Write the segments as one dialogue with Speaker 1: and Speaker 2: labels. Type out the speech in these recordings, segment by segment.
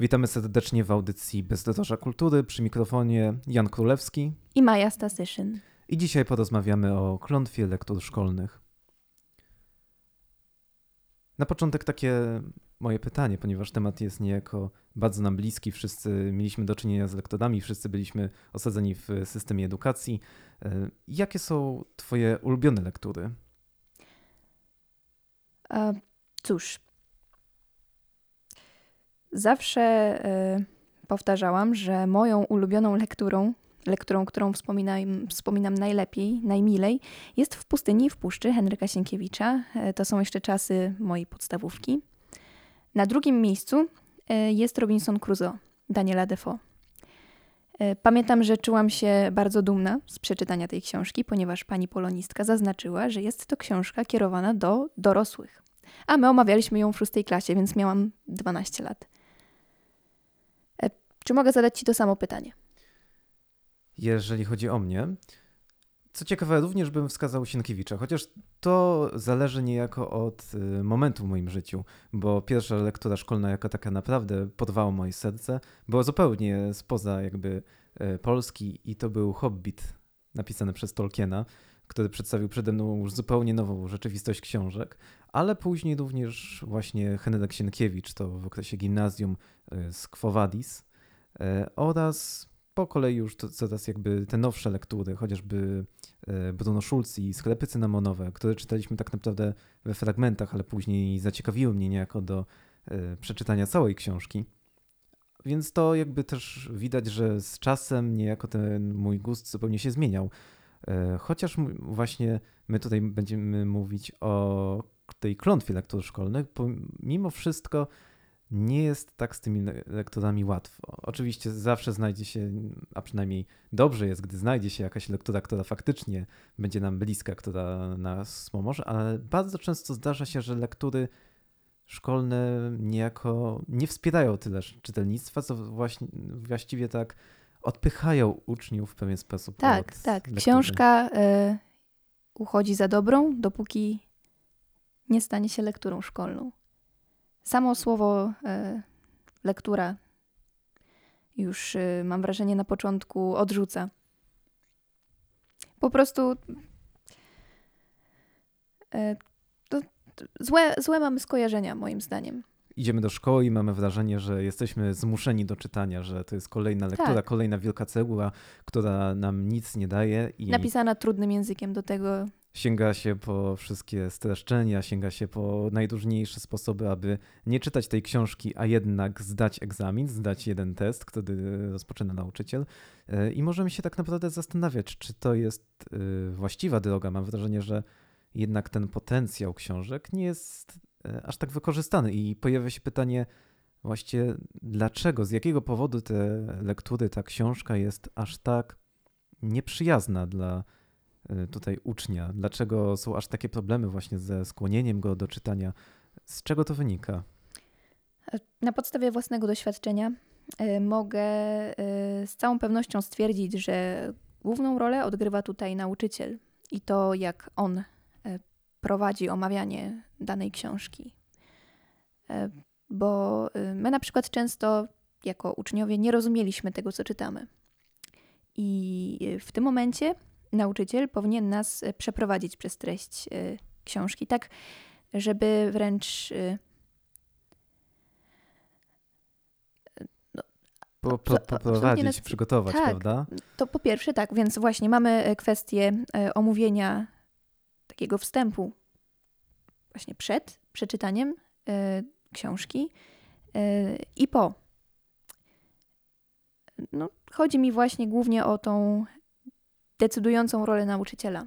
Speaker 1: Witamy serdecznie w audycji Bezdroża Kultury przy mikrofonie Jan Królewski
Speaker 2: i Maja Stasyszyn.
Speaker 1: I dzisiaj porozmawiamy o klątwie lektur szkolnych. Na początek takie moje pytanie, ponieważ temat jest niejako bardzo nam bliski. Wszyscy mieliśmy do czynienia z lektorami, wszyscy byliśmy osadzeni w systemie edukacji. E, jakie są Twoje ulubione lektury?
Speaker 2: E, cóż, zawsze y, powtarzałam, że moją ulubioną lekturą, lekturą, którą wspominam, wspominam najlepiej, najmilej, jest W pustyni i w puszczy Henryka Sienkiewicza. Y, to są jeszcze czasy mojej podstawówki. Na drugim miejscu y, jest Robinson Crusoe Daniela Defoe. Pamiętam, że czułam się bardzo dumna z przeczytania tej książki, ponieważ pani polonistka zaznaczyła, że jest to książka kierowana do dorosłych. A my omawialiśmy ją w szóstej klasie, więc miałam 12 lat. Czy mogę zadać Ci to samo pytanie?
Speaker 1: Jeżeli chodzi o mnie, co ciekawe, również bym wskazał Sienkiewicza, chociaż to zależy niejako od y, momentu w moim życiu, bo pierwsza lektura szkolna jako taka naprawdę podwała moje serce, była zupełnie spoza jakby y, Polski i to był Hobbit napisany przez Tolkiena, który przedstawił przede mną już zupełnie nową rzeczywistość książek, ale później również właśnie Henryk Sienkiewicz, to w okresie gimnazjum y, z Quo Vadis, oraz po kolei już to, coraz jakby te nowsze lektury, chociażby e, Bruno Schulz i Sklepy cynamonowe, które czytaliśmy tak naprawdę we fragmentach, ale później zaciekawiły mnie niejako do e, przeczytania całej książki. Więc to jakby też widać, że z czasem niejako ten mój gust zupełnie się zmieniał. Chociaż właśnie my tutaj będziemy mówić o tej klątwie lektur szkolnych, mimo wszystko nie jest tak z tymi lekturami łatwo. Oczywiście zawsze znajdzie się, a przynajmniej dobrze jest, gdy znajdzie się jakaś lektura, która faktycznie będzie nam bliska, która nas pomoże, ale bardzo często zdarza się, że lektury szkolne niejako nie wspierają tyle czytelnictwa, co właśnie, właściwie tak odpychają uczniów w pewien sposób.
Speaker 2: Tak, tak. Lektury. Książka y, uchodzi za dobrą, dopóki nie stanie się lekturą szkolną. Samo słowo e, lektura już e, mam wrażenie na początku odrzuca. Po prostu e, to, złe, złe mamy skojarzenia, moim zdaniem.
Speaker 1: Idziemy do szkoły i mamy wrażenie, że jesteśmy zmuszeni do czytania, że to jest kolejna lektura, tak. kolejna wielka cegła, która nam nic nie daje.
Speaker 2: I... Napisana trudnym językiem do tego
Speaker 1: sięga się po wszystkie streszczenia, sięga się po najróżniejsze sposoby, aby nie czytać tej książki, a jednak zdać egzamin, zdać jeden test, który rozpoczyna nauczyciel. E, I możemy się tak naprawdę zastanawiać, czy to jest e, właściwa droga. Mam wrażenie, że jednak ten potencjał książek nie jest e, aż tak wykorzystany i pojawia się pytanie, Właściwie dlaczego, z jakiego powodu te lektury, ta książka jest aż tak nieprzyjazna dla tutaj ucznia? Dlaczego są aż takie problemy właśnie ze skłonieniem go do czytania? Z czego to wynika?
Speaker 2: Na podstawie własnego doświadczenia y, mogę y, z całą pewnością stwierdzić, że główną rolę odgrywa tutaj nauczyciel i to, jak on prowadzi omawianie danej książki. Bo my na przykład często jako uczniowie nie rozumieliśmy tego, co czytamy. I w tym momencie nauczyciel powinien nas e, przeprowadzić przez treść e, książki, tak, żeby wręcz. E,
Speaker 1: no, po, po, poprowadzić, nas... przygotować,
Speaker 2: tak,
Speaker 1: prawda?
Speaker 2: To po pierwsze tak, więc właśnie mamy kwestię omówienia takiego wstępu właśnie przed przeczytaniem książki i po. No, chodzi mi właśnie głównie o tą decydującą rolę nauczyciela.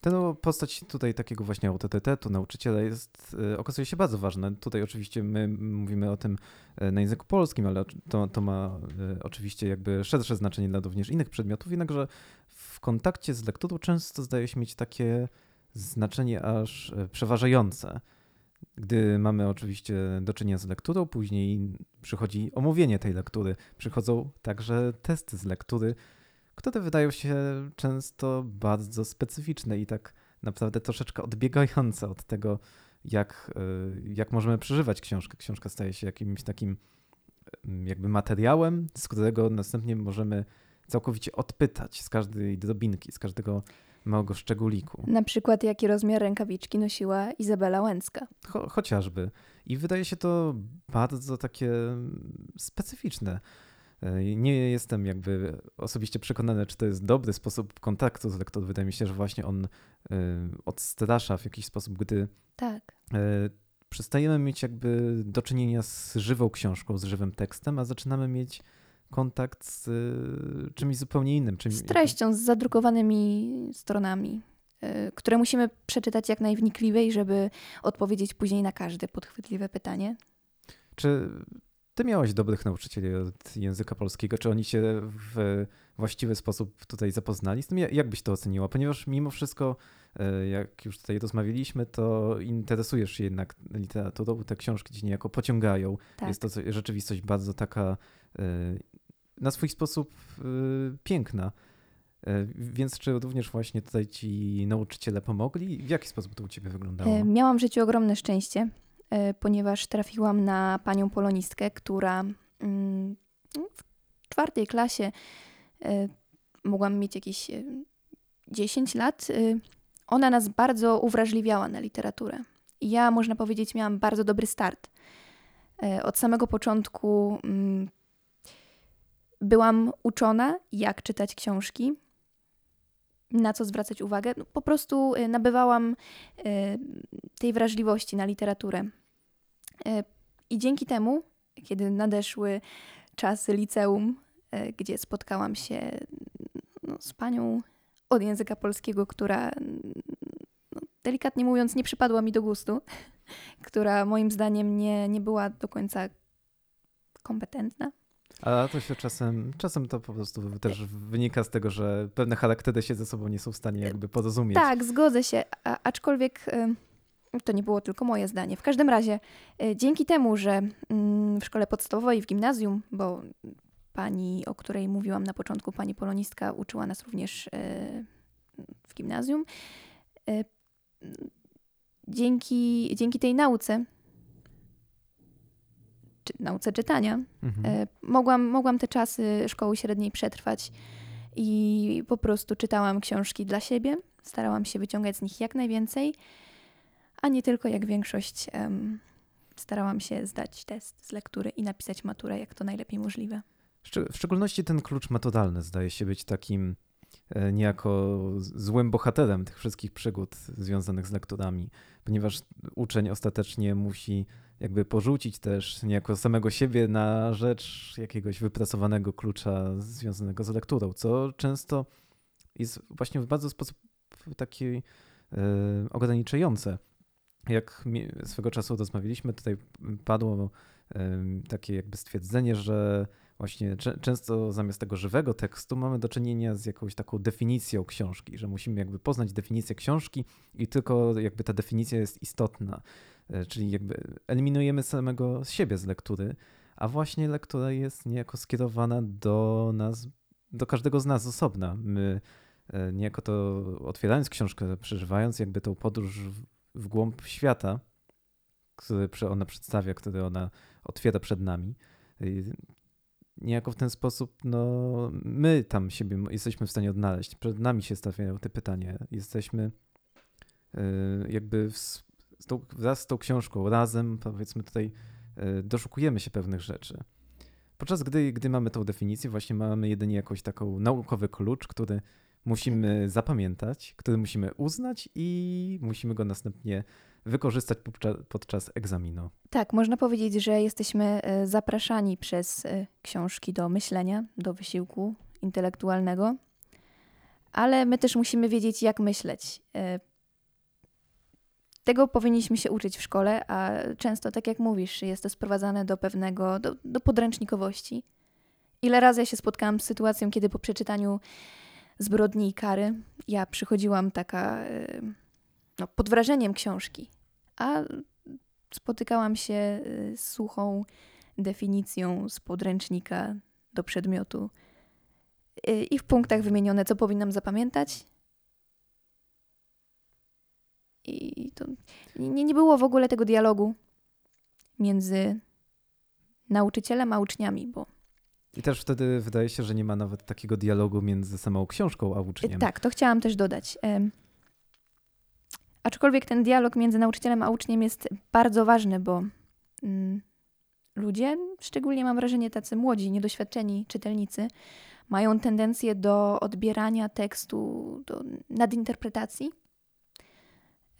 Speaker 1: Ta no, postać tutaj takiego właśnie autorytetu nauczyciela jest, e, okazuje się bardzo ważna. Tutaj oczywiście my mówimy o tym e, na języku polskim, ale to, to ma e, oczywiście jakby szersze znaczenie dla również innych przedmiotów, jednakże w kontakcie z lekturą często zdaje się mieć takie znaczenie aż przeważające. Gdy mamy oczywiście do czynienia z lekturą, później przychodzi omówienie tej lektury, przychodzą także testy z lektury, które wydają się często bardzo specyficzne i tak naprawdę troszeczkę odbiegające od tego, jak, y, jak możemy przeżywać książkę. Książka staje się jakimś takim mm, jakby materiałem, z którego następnie możemy całkowicie odpytać z każdej drobinki, z każdego małego szczególiku.
Speaker 2: Na przykład jaki rozmiar rękawiczki nosiła Izabela Łęcka.
Speaker 1: Cho chociażby. I wydaje się to bardzo takie specyficzne. E, nie jestem jakby osobiście przekonany, czy to jest dobry sposób kontaktu z lektorem. Wydaje mi się, że właśnie on e, odstrasza w jakiś sposób, gdy
Speaker 2: tak.
Speaker 1: E, przestajemy mieć jakby do czynienia z żywą książką, z żywym tekstem, a zaczynamy mieć kontakt z czymś zupełnie innym. Czymś,
Speaker 2: z treścią, z zadrukowanymi stronami, które musimy przeczytać jak najwnikliwiej, żeby odpowiedzieć później na każde podchwytliwe pytanie.
Speaker 1: Czy ty miałeś dobrych nauczycieli od języka polskiego? Czy oni cię w właściwy sposób tutaj zapoznali z tym? Jak byś to oceniła? Ponieważ mimo wszystko, e, jak już tutaj rozmawialiśmy, to interesujesz się jednak literaturą, te książki cię niejako pociągają. Tak. Jest to rzeczywistość bardzo taka e, na swój sposób e, piękna. Więc czy również właśnie tutaj ci nauczyciele pomogli? W jaki sposób to u ciebie wyglądało?
Speaker 2: Miałam w życiu ogromne szczęście. E, ponieważ trafiłam na panią polonistkę, która mm, w czwartej klasie e, mogłam mieć jakieś 10 e, lat. Ona nas bardzo uwrażliwiała na literaturę. Ja, można powiedzieć, miałam bardzo dobry start. Od samego początku mm, byłam uczona, jak czytać książki, na co zwracać uwagę. No, po prostu nabywałam tej wrażliwości na literaturę. E, I dzięki temu, kiedy nadeszły czasy liceum, e, gdzie spotkałam się no, z panią od języka polskiego, która no, delikatnie mówiąc nie przypadła mi do gustu, która moim zdaniem nie, nie była do końca kompetentna.
Speaker 1: A to się czasem, czasem to po prostu też wynika z tego, że pewne charaktery się ze sobą nie są w stanie jakby porozumieć.
Speaker 2: Tak, zgodzę się, A, aczkolwiek to nie było tylko moje zdanie. W każdym razie, e, dzięki temu, że mm, w szkole podstawowej i w gimnazjum, bo pani, o której mówiłam na początku, pani polonistka, uczyła nas również e, w gimnazjum, e, dzięki, dzięki tej nauce, czy, nauce czytania, mhm. mogłam, mogłam te czasy szkoły średniej przetrwać i po prostu czytałam książki dla siebie, starałam się wyciągać z nich jak najwięcej a nie tylko jak większość starałam się zdać test z lektury i napisać maturę jak to najlepiej możliwe.
Speaker 1: W szczególności ten klucz metodalny zdaje się być takim e, niejako złym bohaterem tych wszystkich przygód związanych z lekturami, ponieważ uczeń ostatecznie musi jakby porzucić też niejako samego siebie na rzecz jakiegoś wypracowanego klucza związanego z lekturą, co często jest właśnie w bardzo sposób taki e, ograniczające jak swego czasu rozmawialiśmy, tutaj padło takie jakby stwierdzenie, że właśnie często zamiast tego żywego tekstu mamy do czynienia z jakąś taką definicją książki, że musimy jakby poznać definicję książki i tylko jakby ta definicja jest istotna, e, czyli jakby eliminujemy samego siebie z lektury, a właśnie lektura jest niejako skierowana do nas, do każdego z nas z osobna. My e, niejako to otwierając książkę, przeżywając jakby tą podróż w głąb świata, który ona przedstawia, który ona otwiera przed nami. Niejako w ten sposób, no, my tam siebie jesteśmy w stanie odnaleźć. Przed nami się stawiają te pytania. Jesteśmy y, jakby wraz z tą książką, razem, powiedzmy tutaj, y, doszukujemy się pewnych rzeczy. Podczas gdy, gdy mamy tą definicję, właśnie mamy jedynie jakąś taką naukowy klucz, który musimy zapamiętać, który musimy uznać i musimy go następnie wykorzystać podczas egzaminu.
Speaker 2: Tak, można powiedzieć, że jesteśmy e, zapraszani przez e, książki do myślenia, do wysiłku intelektualnego, ale my też musimy wiedzieć, jak myśleć. E, tego powinniśmy się uczyć w szkole, a często, tak jak mówisz, jest to sprowadzane do pewnego, do, do podręcznikowości. Ile razy ja się spotkałam z sytuacją, kiedy po przeczytaniu zbrodni i kary. Ja przychodziłam taka y, no, pod wrażeniem książki, a spotykałam się y, z suchą definicją z podręcznika do przedmiotu y, i w punktach wymienione, co powinnam zapamiętać. I to nie, nie było w ogóle tego dialogu między nauczycielem a uczniami, bo
Speaker 1: I też wtedy wydaje się, że nie ma nawet takiego dialogu między samą książką a uczniem.
Speaker 2: Tak, to chciałam też dodać. Aczkolwiek ten dialog między nauczycielem a uczniem jest bardzo ważny, bo mm, ludzie, szczególnie mam wrażenie tacy młodzi, niedoświadczeni czytelnicy, mają tendencję do odbierania tekstu, do nadinterpretacji.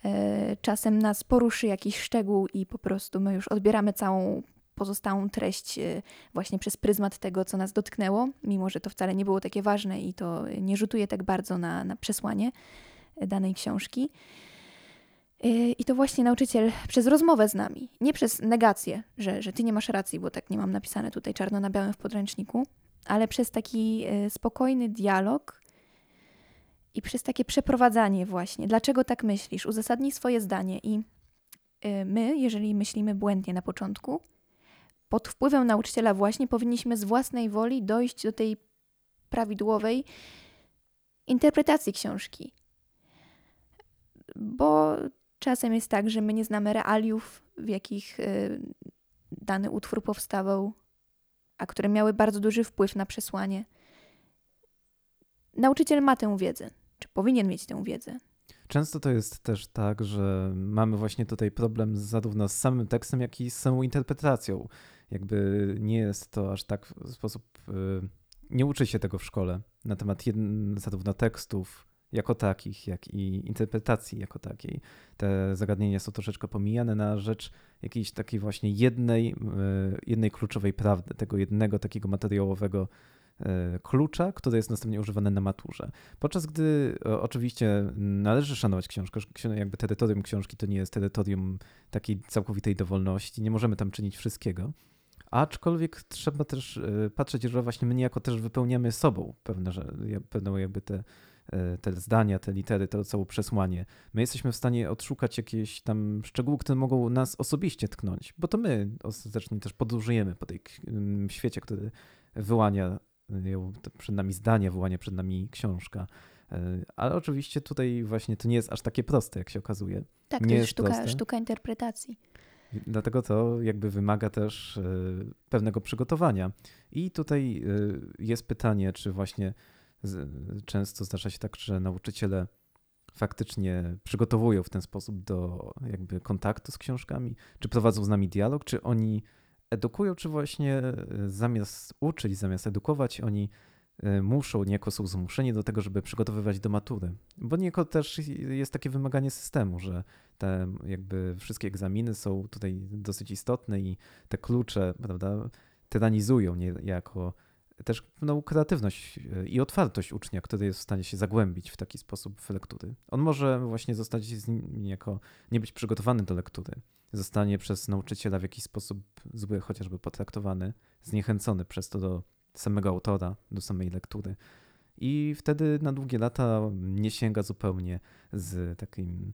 Speaker 2: E, Czasem nas poruszy jakiś szczegół i po prostu my już odbieramy całą pozostałą treść e, właśnie przez pryzmat tego, co nas dotknęło, mimo że to wcale nie było takie ważne i to nie rzutuje tak bardzo na, na przesłanie e, danej książki. E, I to właśnie nauczyciel przez rozmowę z nami, nie przez negację, że, że ty nie masz racji, bo tak nie mam napisane tutaj czarno na białym w podręczniku, ale przez taki spokojny dialog i przez takie przeprowadzanie właśnie. Dlaczego tak myślisz? Uzasadnij swoje zdanie i my, jeżeli myślimy błędnie na początku, pod wpływem nauczyciela właśnie powinniśmy z własnej woli dojść do tej prawidłowej interpretacji książki. Bo czasem jest tak, że my nie znamy realiów, w jakich y, dany utwór powstawał, a które miały bardzo duży wpływ na przesłanie. Nauczyciel ma tę wiedzę, czy powinien mieć tę wiedzę.
Speaker 1: Często to jest też tak, że mamy właśnie tutaj problem zarówno z samym tekstem, jak i z samą interpretacją. Jakby nie jest to aż tak w sposób. y, Nie uczy się tego w szkole na temat jedn, zarówno tekstów jako takich, jak i interpretacji jako takiej. Te zagadnienia są troszeczkę pomijane na rzecz jakiejś takiej właśnie jednej, y, jednej kluczowej prawdy, tego jednego takiego materiałowego klucza, który jest następnie używany na maturze. Podczas gdy o, oczywiście należy szanować książkę, ksi- jakby terytorium książki to nie jest terytorium takiej całkowitej dowolności, nie możemy tam czynić wszystkiego. Aczkolwiek trzeba też y, patrzeć, że właśnie my niejako też wypełniamy sobą pewne, pewną jakby te, te zdania, te litery, to całe przesłanie. My jesteśmy w stanie odszukać jakieś tam szczegóły, które mogą nas osobiście tknąć, bo to my ostatecznie też podróżujemy po tej świecie, który wyłania przed nami zdanie, wyłania przed nami książka. Y, Ale oczywiście tutaj właśnie to nie jest aż takie proste, jak się okazuje.
Speaker 2: Tak,
Speaker 1: Nie
Speaker 2: to jest sztuka,
Speaker 1: proste.
Speaker 2: sztuka interpretacji.
Speaker 1: Dlatego to jakby wymaga też y, pewnego przygotowania. I tutaj y, jest pytanie, czy właśnie często zdarza się tak, że nauczyciele faktycznie przygotowują w ten sposób do jakby kontaktu z książkami, czy prowadzą z nami dialog, czy oni edukują, czy właśnie y, zamiast uczyć, zamiast edukować, oni y, muszą, niejako są zmuszeni do tego, żeby przygotowywać do matury. Bo niejako też jest takie wymaganie systemu, że te jakby wszystkie egzaminy są tutaj dosyć istotne i te klucze, prawda, tyranizują niejako też pewną kreatywność y, i otwartość ucznia, który jest w stanie się zagłębić w taki sposób w lektury. On może właśnie zostać z nim jako nie być przygotowany do lektury. Zostanie przez nauczyciela w jakiś sposób zły chociażby potraktowany, zniechęcony przez to do samego autora, do samej lektury. I wtedy na długie lata nie sięga zupełnie z takim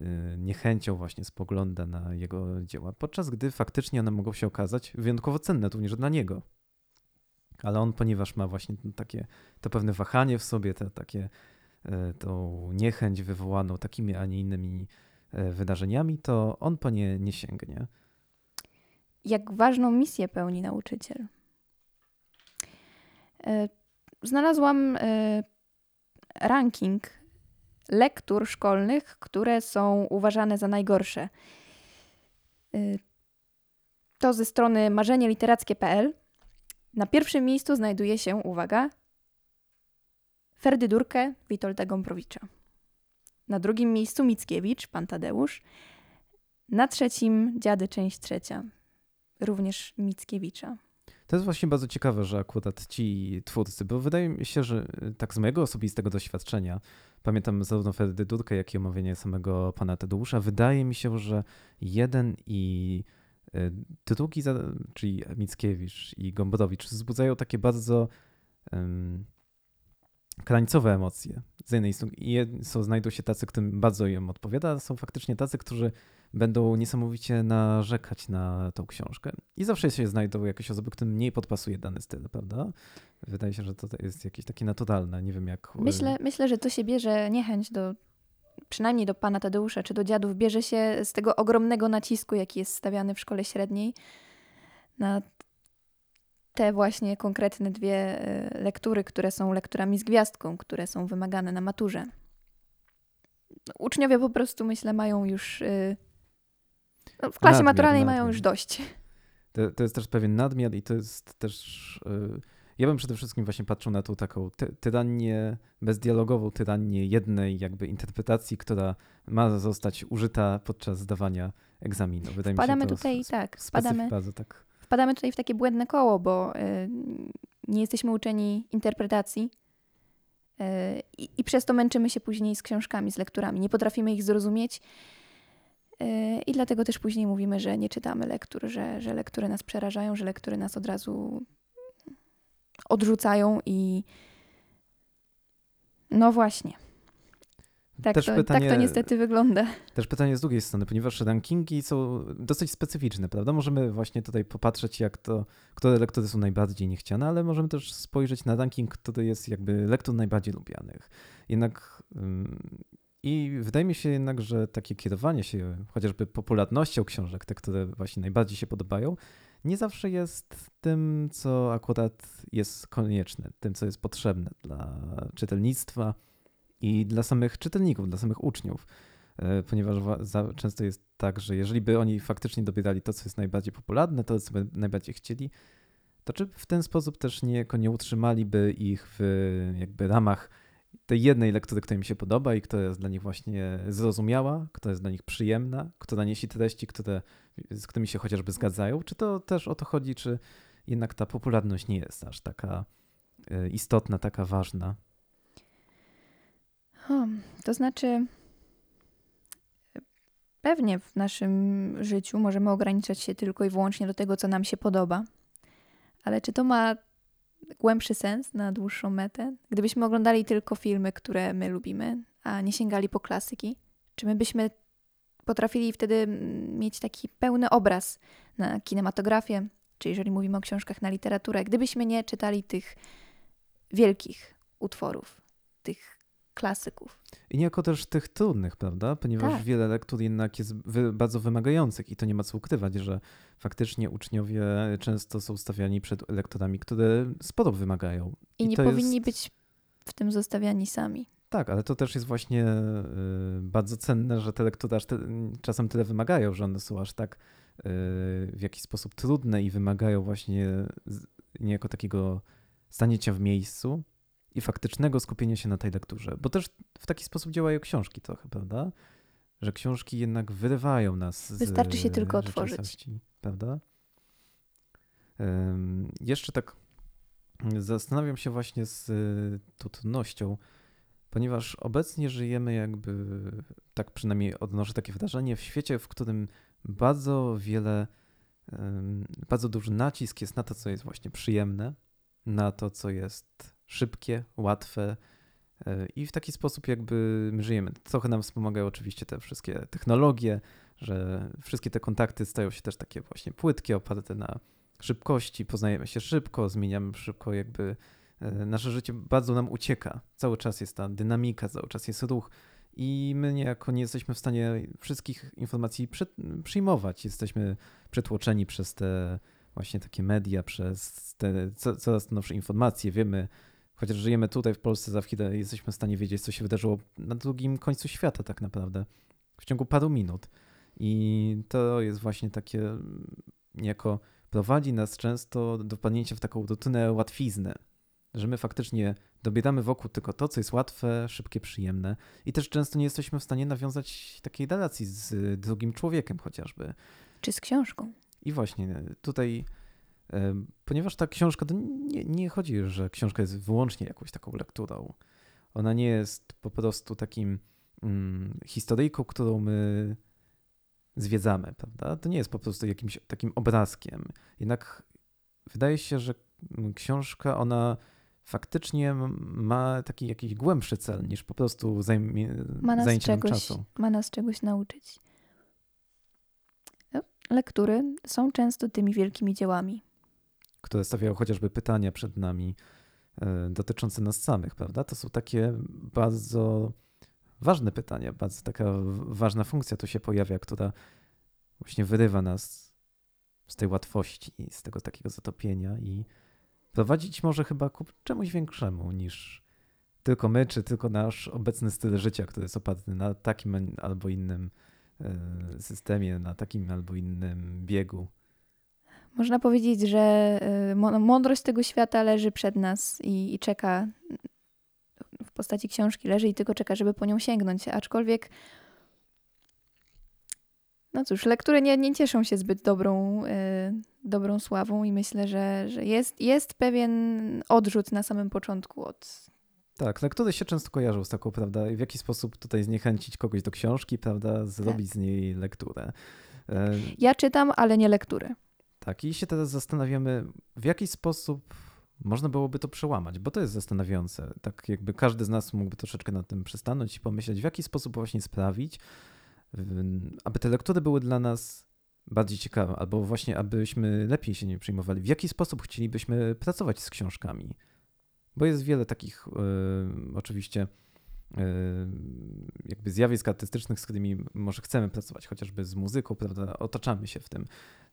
Speaker 1: y, niechęcią właśnie spogląda na jego dzieła, podczas gdy faktycznie one mogą się okazać wyjątkowo cenne również dla niego. Ale on, ponieważ ma właśnie takie to pewne wahanie w sobie, te, takie, y, tą niechęć wywołaną takimi, a nie innymi wydarzeniami, to on po nie nie sięgnie.
Speaker 2: jak ważną misję pełni nauczyciel. E, Znalazłam e, ranking lektur szkolnych, które są uważane za najgorsze. E, To ze strony marzenieliterackie.pl. Na pierwszym miejscu znajduje się, uwaga, Ferdydurkę Witolda Gombrowicza. Na drugim miejscu Mickiewicz, pan Tadeusz. Na trzecim Dziady, część trzecia również Mickiewicza.
Speaker 1: To jest właśnie bardzo ciekawe, że akurat ci twórcy, bo wydaje mi się, że y, tak z mojego osobistego doświadczenia, pamiętam zarówno Ferdydurkę, jak i omówienie samego pana Tadeusza, wydaje mi się, że jeden i y, drugi, czyli Mickiewicz i Gombrowicz, wzbudzają takie bardzo um, krańcowe emocje. Z jednej strony znajdą się tacy, którym bardzo im odpowiada, są faktycznie tacy, którzy będą niesamowicie narzekać na tą książkę. I zawsze się znajdą jakieś osoby, którym mniej podpasuje dany styl, prawda? Wydaje się, że to jest jakieś takie naturalne. Nie wiem jak. y,
Speaker 2: Myślę, myślę, że to się bierze niechęć do, przynajmniej do pana Tadeusza czy do dziadów, bierze się z tego ogromnego nacisku, jaki jest stawiany w szkole średniej na te właśnie konkretne dwie y, lektury, które są lekturami z gwiazdką, które są wymagane na maturze. Uczniowie po prostu, myślę, mają już. y, no, W klasie
Speaker 1: Nadmiar,
Speaker 2: maturalnej mają
Speaker 1: nadmiar.
Speaker 2: już dość.
Speaker 1: To, to jest też pewien nadmiar i to jest też. y, Ja bym przede wszystkim właśnie patrzył na tą taką ty tyranię, bezdialogową tyranię jednej jakby interpretacji, która ma zostać użyta podczas zdawania egzaminu. Wydaje
Speaker 2: Wpadamy
Speaker 1: mi się to
Speaker 2: tutaj, tak, wpadamy,
Speaker 1: bardzo tak.
Speaker 2: Wpadamy tutaj w takie błędne koło, bo y, nie jesteśmy uczeni interpretacji y, i, i przez to męczymy się później z książkami, z lekturami. Nie potrafimy ich zrozumieć y, i dlatego też później mówimy, że nie czytamy lektur, że, że lektury nas przerażają, że lektury nas od razu odrzucają i no właśnie. Tak,
Speaker 1: Też
Speaker 2: to,
Speaker 1: pytanie-
Speaker 2: tak to niestety wygląda.
Speaker 1: Też pytanie z drugiej strony, ponieważ rankingi są dosyć specyficzne, prawda? Możemy właśnie tutaj popatrzeć, jak to, które lektury są najbardziej niechciane, ale możemy też spojrzeć na ranking, który jest jakby lektur najbardziej lubianych. Jednak i wydaje mi się jednak, że takie kierowanie się chociażby popularnością książek, te, które właśnie najbardziej się podobają, nie zawsze jest tym, co akurat jest konieczne, tym, co jest potrzebne dla czytelnictwa i dla samych czytelników, dla samych uczniów. E, Ponieważ często jest tak, że jeżeli by oni faktycznie dobierali to, co jest najbardziej popularne, to, co by najbardziej chcieli, to czy w ten sposób też niejako nie utrzymaliby ich w jakby ramach tej jednej lektury, która im się podoba i która jest dla nich właśnie zrozumiała, która jest dla nich przyjemna, która niesie treści, które, z którymi się chociażby zgadzają? Czy to też o to chodzi, czy jednak ta popularność nie jest aż taka e, istotna, taka ważna?
Speaker 2: Hmm, to znaczy, pewnie w naszym życiu możemy ograniczać się tylko i wyłącznie do tego, co nam się podoba, ale czy to ma głębszy sens na dłuższą metę? Gdybyśmy oglądali tylko filmy, które my lubimy, a nie sięgali po klasyki, czy my byśmy potrafili wtedy mm, mieć taki pełny obraz na kinematografię, czy jeżeli mówimy o książkach na literaturę, gdybyśmy nie czytali tych wielkich utworów, tych klasyków.
Speaker 1: I niejako też tych trudnych, prawda? Ponieważ
Speaker 2: Tak.
Speaker 1: wiele lektur jednak jest bardzo wymagających i to nie ma co ukrywać, że faktycznie uczniowie często są stawiani przed lektorami, które sporo wymagają.
Speaker 2: I, nie
Speaker 1: to
Speaker 2: powinni
Speaker 1: jest,
Speaker 2: być w tym zostawiani sami.
Speaker 1: Tak, ale to też jest właśnie y, bardzo cenne, że te lektury aż te, czasem tyle wymagają, że one są aż tak y, w jakiś sposób trudne i wymagają właśnie niejako takiego stanięcia w miejscu i faktycznego skupienia się na tej lekturze. Bo też w taki sposób działają książki trochę, prawda? Że książki jednak wyrywają nas z
Speaker 2: Wystarczy się tylko
Speaker 1: e,
Speaker 2: otworzyć.
Speaker 1: Prawda? Ym, jeszcze tak zastanawiam się właśnie z tą trudnością, ponieważ obecnie żyjemy jakby, tak przynajmniej odnoszę takie wrażenie, w świecie, w którym bardzo wiele, bardzo duży nacisk jest na to, co jest właśnie przyjemne, na to, co jest szybkie, łatwe y, i w taki sposób jakby my żyjemy. Trochę nam wspomagają oczywiście te wszystkie technologie, że wszystkie te kontakty stają się też takie właśnie płytkie, oparte na szybkości, poznajemy się szybko, zmieniamy szybko jakby e, nasze życie bardzo nam ucieka. Cały czas jest ta dynamika, cały czas jest ruch i my niejako nie jesteśmy w stanie wszystkich informacji przy, przyjmować. Jesteśmy przetłoczeni przez te właśnie takie media, przez te co, coraz nowsze informacje. Wiemy, chociaż żyjemy tutaj w Polsce, za chwilę jesteśmy w stanie wiedzieć, co się wydarzyło na drugim końcu świata tak naprawdę w ciągu paru minut. I to jest właśnie takie mm, niejako prowadzi nas często do wpadnięcia w taką rutynę łatwiznę, że my faktycznie dobieramy wokół tylko to, co jest łatwe, szybkie, przyjemne i też często nie jesteśmy w stanie nawiązać takiej relacji z drugim człowiekiem chociażby.
Speaker 2: Czy z książką?
Speaker 1: I właśnie tutaj, ponieważ ta książka, to nie, nie chodzi, że książka jest wyłącznie jakąś taką lekturą. Ona nie jest po prostu takim mm, historyjką, którą my zwiedzamy, prawda? To nie jest po prostu jakimś takim obrazkiem. Jednak wydaje się, że książka, ona faktycznie ma taki jakiś głębszy cel niż po prostu zajmie,
Speaker 2: Ma nas,
Speaker 1: zajęcie
Speaker 2: czegoś,
Speaker 1: czasu.
Speaker 2: ma nas czegoś nauczyć. No, Lektury są często tymi wielkimi dziełami.
Speaker 1: Które stawiają chociażby pytania przed nami e, dotyczące nas samych, prawda? To są takie bardzo ważne pytania, bardzo taka ważna funkcja tu się pojawia, która właśnie wyrywa nas z tej łatwości, z tego takiego zatopienia i prowadzić może chyba ku czemuś większemu niż tylko my, czy tylko nasz obecny styl życia, który jest oparty na takim albo innym e, systemie, na takim albo innym biegu.
Speaker 2: Można powiedzieć, że e, mądrość tego świata leży przed nas i, i czeka w postaci książki, leży i tylko czeka, żeby po nią sięgnąć. Aczkolwiek no cóż, lektury nie, nie cieszą się zbyt dobrą, yy, dobrą sławą i myślę, że, że jest, jest pewien odrzut na samym początku od.
Speaker 1: Tak, lektury się często kojarzą z taką, prawda? W jaki sposób tutaj zniechęcić kogoś do książki, prawda? Zrobić tak. z niej lekturę.
Speaker 2: Yy. Ja czytam, ale nie lektury.
Speaker 1: Tak, i się teraz zastanawiamy, w jaki sposób można byłoby to przełamać, bo to jest zastanawiające. Tak jakby każdy z nas mógłby troszeczkę nad tym przystanąć i pomyśleć, w jaki sposób właśnie sprawić, aby te lektury były dla nas bardziej ciekawe, albo właśnie abyśmy lepiej się nie przyjmowali. W jaki sposób chcielibyśmy pracować z książkami? Bo jest wiele takich y, oczywiście y, jakby zjawisk artystycznych, z którymi może chcemy pracować, chociażby z muzyką, prawda, otaczamy się w tym.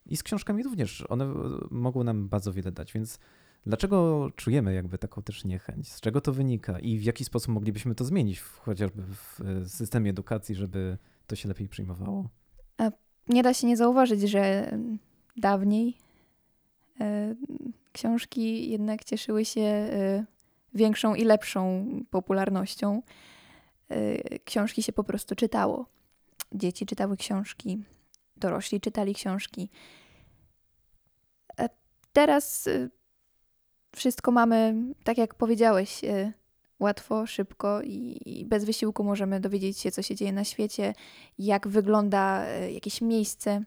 Speaker 1: I z książkami również, one mogą nam bardzo wiele dać, więc dlaczego czujemy jakby taką też niechęć? Z czego to wynika i w jaki sposób moglibyśmy to zmienić, chociażby w systemie edukacji, żeby to się lepiej przyjmowało?
Speaker 2: Nie da się nie zauważyć, że dawniej e, książki jednak cieszyły się e, większą i lepszą popularnością. E, książki się po prostu czytało. Dzieci czytały książki, dorośli czytali książki. Teraz wszystko mamy, tak jak powiedziałeś, łatwo, szybko i bez wysiłku możemy dowiedzieć się, co się dzieje na świecie, jak wygląda e, jakieś miejsce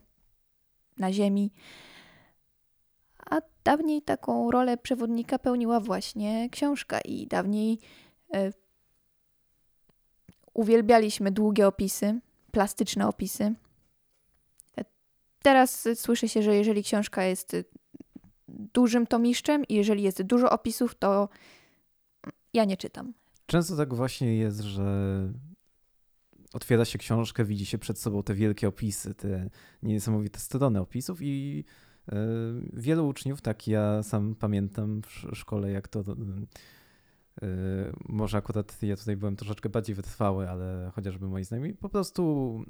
Speaker 2: na Ziemi. A dawniej taką rolę przewodnika pełniła właśnie książka, i dawniej y, uwielbialiśmy długie opisy, plastyczne opisy. Teraz słyszy się, że jeżeli książka jest dużym tomiszczem i jeżeli jest dużo opisów, to ja nie czytam.
Speaker 1: Często tak właśnie jest, że otwiera się książkę, widzi się przed sobą te wielkie opisy, te niesamowite strony opisów i y, wielu uczniów, tak ja sam pamiętam w szkole, jak to y, może akurat ja tutaj byłem troszeczkę bardziej wytrwały, ale chociażby moi znajomi po prostu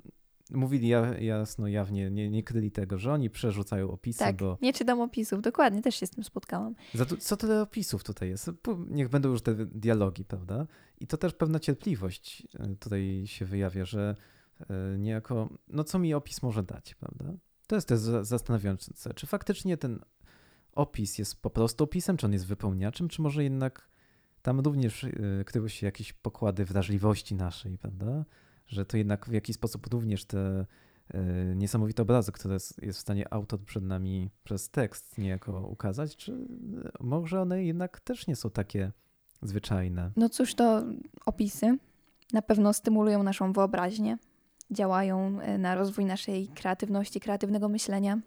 Speaker 1: mówili jasno, jawnie, nie, nie kryli tego, że oni przerzucają opisy.
Speaker 2: Tak,
Speaker 1: bo...
Speaker 2: nie czytam opisów, dokładnie, też się z tym spotkałam.
Speaker 1: Za to, co tyle opisów tutaj jest? Niech będą już te dialogi, prawda? I to też pewna cierpliwość e, tutaj się wyjawia, że e, niejako, no co mi opis może dać, prawda? To jest też zastanawiające, czy faktycznie ten opis jest po prostu opisem, czy on jest wypełniaczem, czy może jednak tam również e, kryły się jakieś pokłady wrażliwości naszej, prawda? Że to jednak w jakiś sposób również te e, niesamowite obrazy, które jest w stanie autor przed nami przez tekst niejako ukazać, czy może one jednak też nie są takie zwyczajne?
Speaker 2: No cóż, to opisy na pewno stymulują naszą wyobraźnię, działają e, na rozwój naszej kreatywności, kreatywnego myślenia.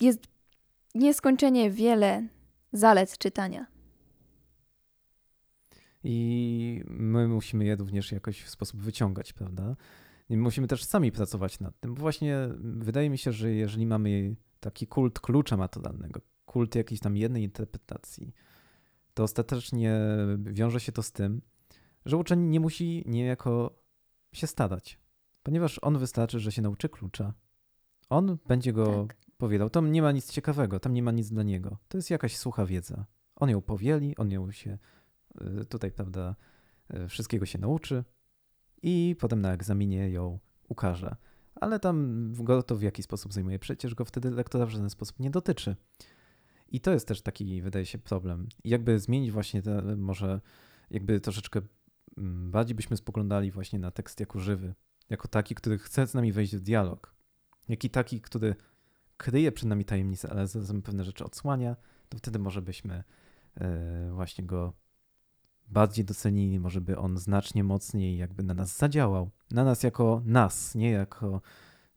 Speaker 2: Jest nieskończenie wiele zalet czytania.
Speaker 1: I my musimy je również jakoś w sposób wyciągać, prawda? I musimy też sami pracować nad tym, bo właśnie wydaje mi się, że jeżeli mamy taki kult klucza maturalnego, kult jakiejś tam jednej interpretacji, to ostatecznie wiąże się to z tym, że uczeń nie musi niejako się starać, ponieważ on wystarczy, że się nauczy klucza. On będzie go tak. powielał. Tam nie ma nic ciekawego, tam nie ma nic dla niego. To jest jakaś sucha wiedza. On ją powieli, on ją się tutaj, prawda, y, wszystkiego się nauczy i potem na egzaminie ją ukaże. Ale tam go to w jaki sposób zajmuje, przecież go wtedy lektora w żaden sposób nie dotyczy. I to jest też taki, wydaje się, problem. I jakby zmienić właśnie te, może jakby troszeczkę mm, bardziej byśmy spoglądali właśnie na tekst jako żywy, jako taki, który chce z nami wejść w dialog, jak i taki, który kryje przed nami tajemnice, ale zarazem pewne rzeczy odsłania, to wtedy może byśmy y, właśnie go bardziej docenili, może by on znacznie mocniej jakby na nas zadziałał. Na nas jako nas, nie jako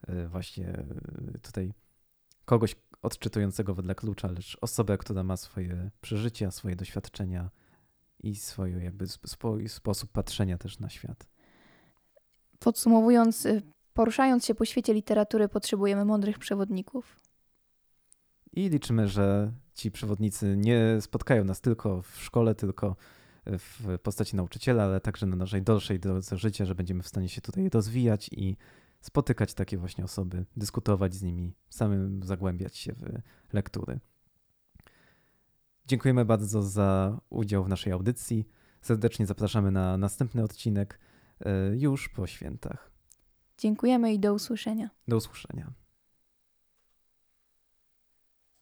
Speaker 1: e, właśnie e, tutaj kogoś odczytującego wedle klucza, lecz osobę, która ma swoje przeżycia, swoje doświadczenia i swój jakby swój sposób patrzenia też na świat.
Speaker 2: Podsumowując, y, poruszając się po świecie literatury, potrzebujemy mądrych przewodników.
Speaker 1: I liczymy, że ci przewodnicy nie spotkają nas tylko w szkole, tylko w postaci nauczyciela, ale także na naszej dalszej drodze życia, że będziemy w stanie się tutaj rozwijać i spotykać takie właśnie osoby, dyskutować z nimi, samym zagłębiać się w lektury. Dziękujemy bardzo za udział w naszej audycji. Serdecznie zapraszamy na następny odcinek e, już po świętach.
Speaker 2: Dziękujemy i do usłyszenia.
Speaker 1: Do usłyszenia.